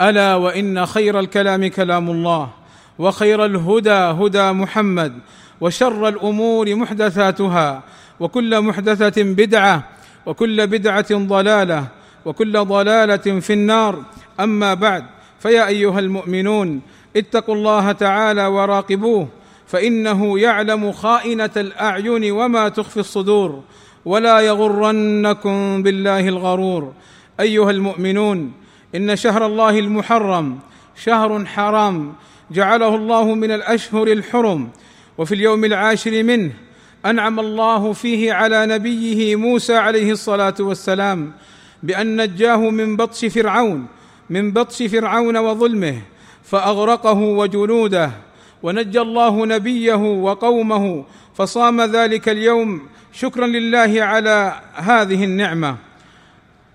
ألا وإن خير الكلام كلام الله وخير الهدى هدى محمد وشر الأمور محدثاتها وكل محدثة بدعة وكل بدعة ضلالة وكل ضلالة في النار. أما بعد فيا أيها المؤمنون اتقوا الله تعالى وراقبوه فإنه يعلم خائنة الأعين وما تخفي الصدور ولا يغرنكم بالله الغرور. أيها المؤمنون إن شهر الله المحرم شهر حرام جعله الله من الأشهر الحرم وفي اليوم العاشر منه أنعم الله فيه على نبيه موسى عليه الصلاة والسلام بأن نجاه من بطش فرعون من بطش فرعون وظلمه فأغرقه وجنوده ونجى الله نبيه وقومه فصام ذلك اليوم شكرا لله على هذه النعمة.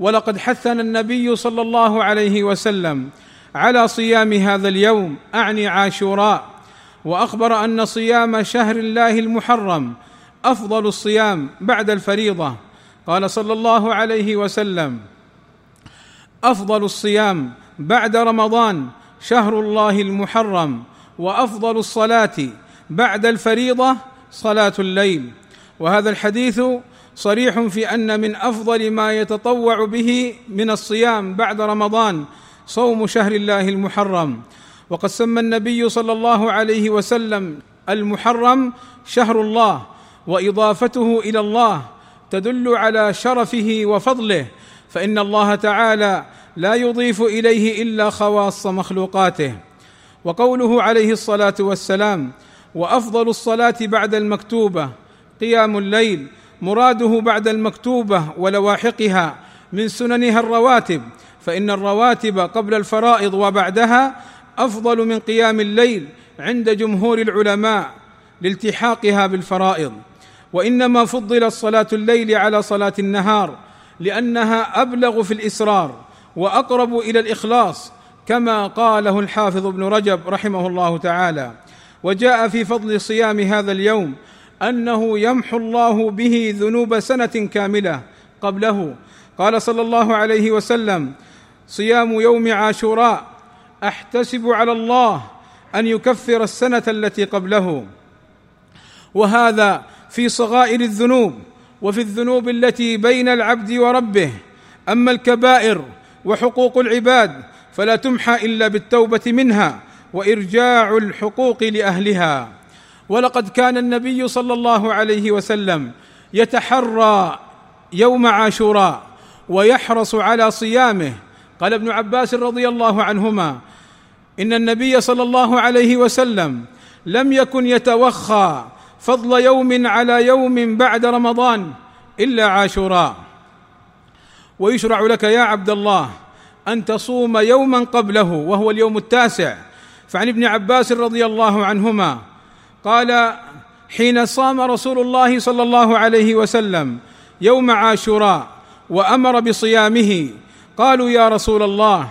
ولقد حثنا النبي صلى الله عليه وسلم على صيام هذا اليوم أعني عاشوراء وأخبر أن صيام شهر الله المحرم أفضل الصيام بعد الفريضة. قال صلى الله عليه وسلم أفضل الصيام بعد رمضان شهر الله المحرم وأفضل الصلاة بعد الفريضة صلاة الليل. وهذا الحديث صريح في أن من أفضل ما يتطوع به من الصيام بعد رمضان صوم شهر الله المحرم. وقد سمى النبي صلى الله عليه وسلم المحرم شهر الله وإضافته إلى الله تدل على شرفه وفضله فإن الله تعالى لا يضيف إليه إلا خواص مخلوقاته. وقوله عليه الصلاة والسلام وأفضل الصلاة بعد المكتوبة قيام الليل مراده بعد المكتوبة ولواحقها من سننها الرواتب فإن الرواتب قبل الفرائض وبعدها أفضل من قيام الليل عند جمهور العلماء لالتحاقها بالفرائض. وإنما فضلت صلاة الليل على صلاة النهار لأنها أبلغ في الإسرار وأقرب إلى الإخلاص كما قاله الحافظ ابن رجب رحمه الله تعالى. وجاء في فضل صيام هذا اليوم أنه يمحو الله به ذنوب سنة كاملة قبله. قال صلى الله عليه وسلم صيام يوم عاشوراء أحتسب على الله أن يكفر السنة التي قبله. وهذا في صغائر الذنوب وفي الذنوب التي بين العبد وربه. أما الكبائر وحقوق العباد فلا تمحى إلا بالتوبة منها وإرجاع الحقوق لأهلها. ولقد كان النبي صلى الله عليه وسلم يتحرى يوم عاشوراء ويحرص على صيامه. قال ابن عباس رضي الله عنهما إن النبي صلى الله عليه وسلم لم يكن يتوخى فضل يوم على يوم بعد رمضان إلا عاشوراء. ويشرع لك يا عبد الله أن تصوم يوما قبله وهو اليوم التاسع. فعن ابن عباس رضي الله عنهما قال حين صام رسول الله صلى الله عليه وسلم يوم عاشوراء وأمر بصيامه قالوا يا رسول الله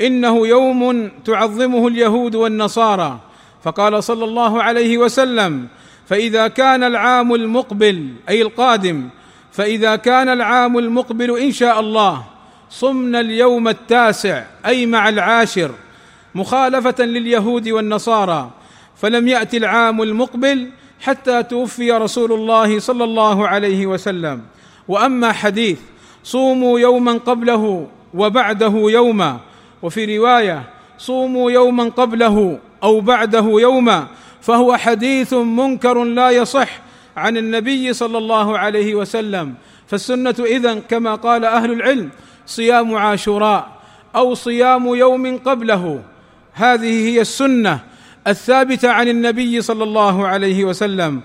إنه يوم تعظمه اليهود والنصارى. فقال صلى الله عليه وسلم فإذا كان العام المقبل أي القادم فإذا كان العام المقبل إن شاء الله صمنا اليوم التاسع أي مع العاشر مخالفة لليهود والنصارى. فلم يات العام المقبل حتى توفي رسول الله صلى الله عليه وسلم. وأما حديث صوموا يوما قبله وبعده يوما وفي رواية صوموا يوما قبله أو بعده يوما فهو حديث منكر لا يصح عن النبي صلى الله عليه وسلم. فالسنة إذن كما قال أهل العلم صيام عاشوراء أو صيام يوم قبله هذه هي السنة الثابتة عن النبي صلى الله عليه وسلم.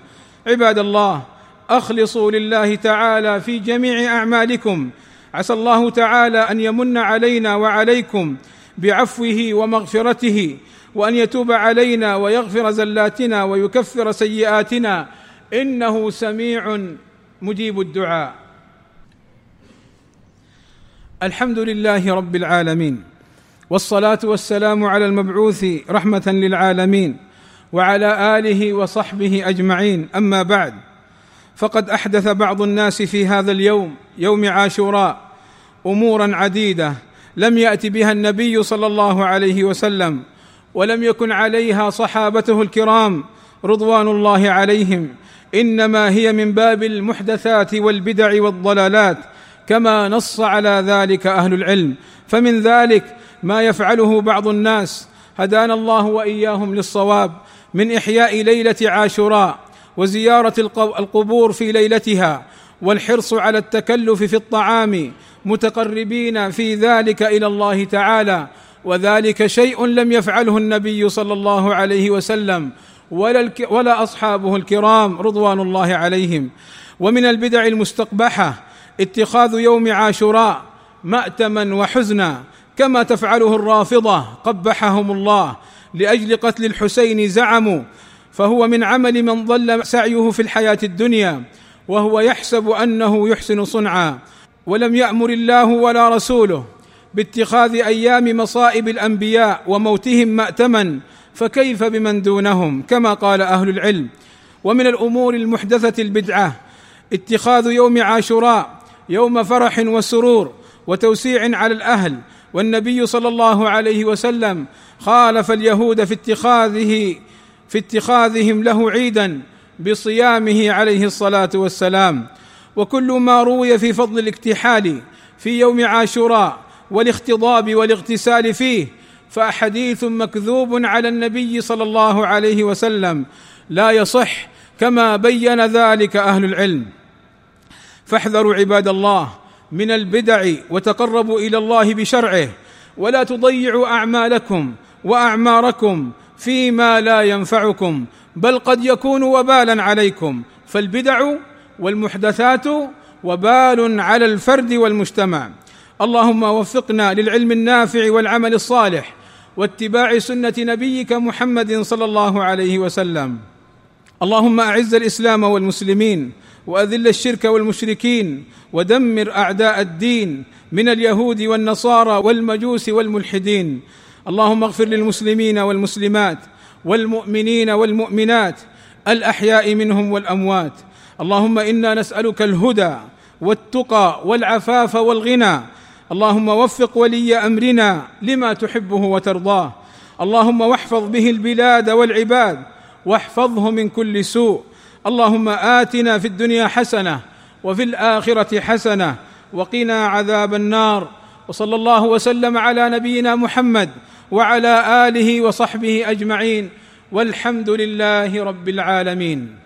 عباد الله أخلصوا لله تعالى في جميع أعمالكم. عسى الله تعالى أن يمن علينا وعليكم بعفوه ومغفرته وأن يتوب علينا ويغفر زلاتنا ويكفر سيئاتنا. إنه سميع مجيب الدعاء. الحمد لله رب العالمين. والصلاة والسلام على المبعوث رحمة للعالمين وعلى آله وصحبه أجمعين. أما بعد فقد أحدث بعض الناس في هذا اليوم يوم عاشوراء أمورا عديدة لم يأت بها النبي صلى الله عليه وسلم ولم يكن عليها صحابته الكرام رضوان الله عليهم. إنما هي من باب المحدثات والبدع والضلالات كما نص على ذلك أهل العلم. فمن ذلك ما يفعله بعض الناس. هدانا الله وإياهم للصواب من إحياء ليلة عاشوراء وزيارة القبور في ليلتها والحرص على التكلف في الطعام متقربين في ذلك إلى الله تعالى. وذلك شيء لم يفعله النبي صلى الله عليه وسلم ولا ولا أصحابه الكرام رضوان الله عليهم. ومن البدع المستقبحة اتخاذ يوم عاشوراء مأتما وحزنا كما تفعله الرافضة قبحهم الله. لأجل قتل الحسين زعموا. فهو من عمل من ضل سعيه في الحياة الدنيا وهو يحسب أنه يحسن صنعا. ولم يأمر الله ولا رسوله باتخاذ أيام مصائب الأنبياء وموتهم ماتما فكيف بمن دونهم؟ كما قال أهل العلم. ومن الأمور المحدثة البدعة اتخاذ يوم عاشوراء يوم فرح وسرور وتوسيع على الأهل. والنبي صلى الله عليه وسلم خالف اليهود في اتخاذه في اتخاذهم له عيدا بصيامه عليه الصلاة والسلام. وكل ما روي في فضل الاكتحال في يوم عاشوراء والاختضاب والاغتسال فيه فأحاديث مكذوب على النبي صلى الله عليه وسلم لا يصح كما بين ذلك أهل العلم. فاحذروا عباد الله من البدع وتقربوا إلى الله بشرعه ولا تضيعوا أعمالكم وأعماركم فيما لا ينفعكم بل قد يكون وبالا عليكم. فالبدع والمحدثات وبال على الفرد والمجتمع. اللهم وفقنا للعلم النافع والعمل الصالح واتباع سنة نبيك محمد صلى الله عليه وسلم. اللهم أعز الإسلام والمسلمين وأذل الشرك والمشركين ودمر أعداء الدين من اليهود والنصارى والمجوس والملحدين. اللهم اغفر للمسلمين والمسلمات والمؤمنين والمؤمنات الأحياء منهم والأموات. اللهم إنا نسألك الهدى والتقى والعفاف والغنى. اللهم وفق ولي أمرنا لما تحبه وترضاه. اللهم واحفظ به البلاد والعباد واحفظه من كل سوء. اللهم آتنا في الدنيا حسنة وفي الآخرة حسنة وقنا عذاب النار وصلى الله وسلم على نبينا محمد وعلى آله وصحبه أجمعين والحمد لله رب العالمين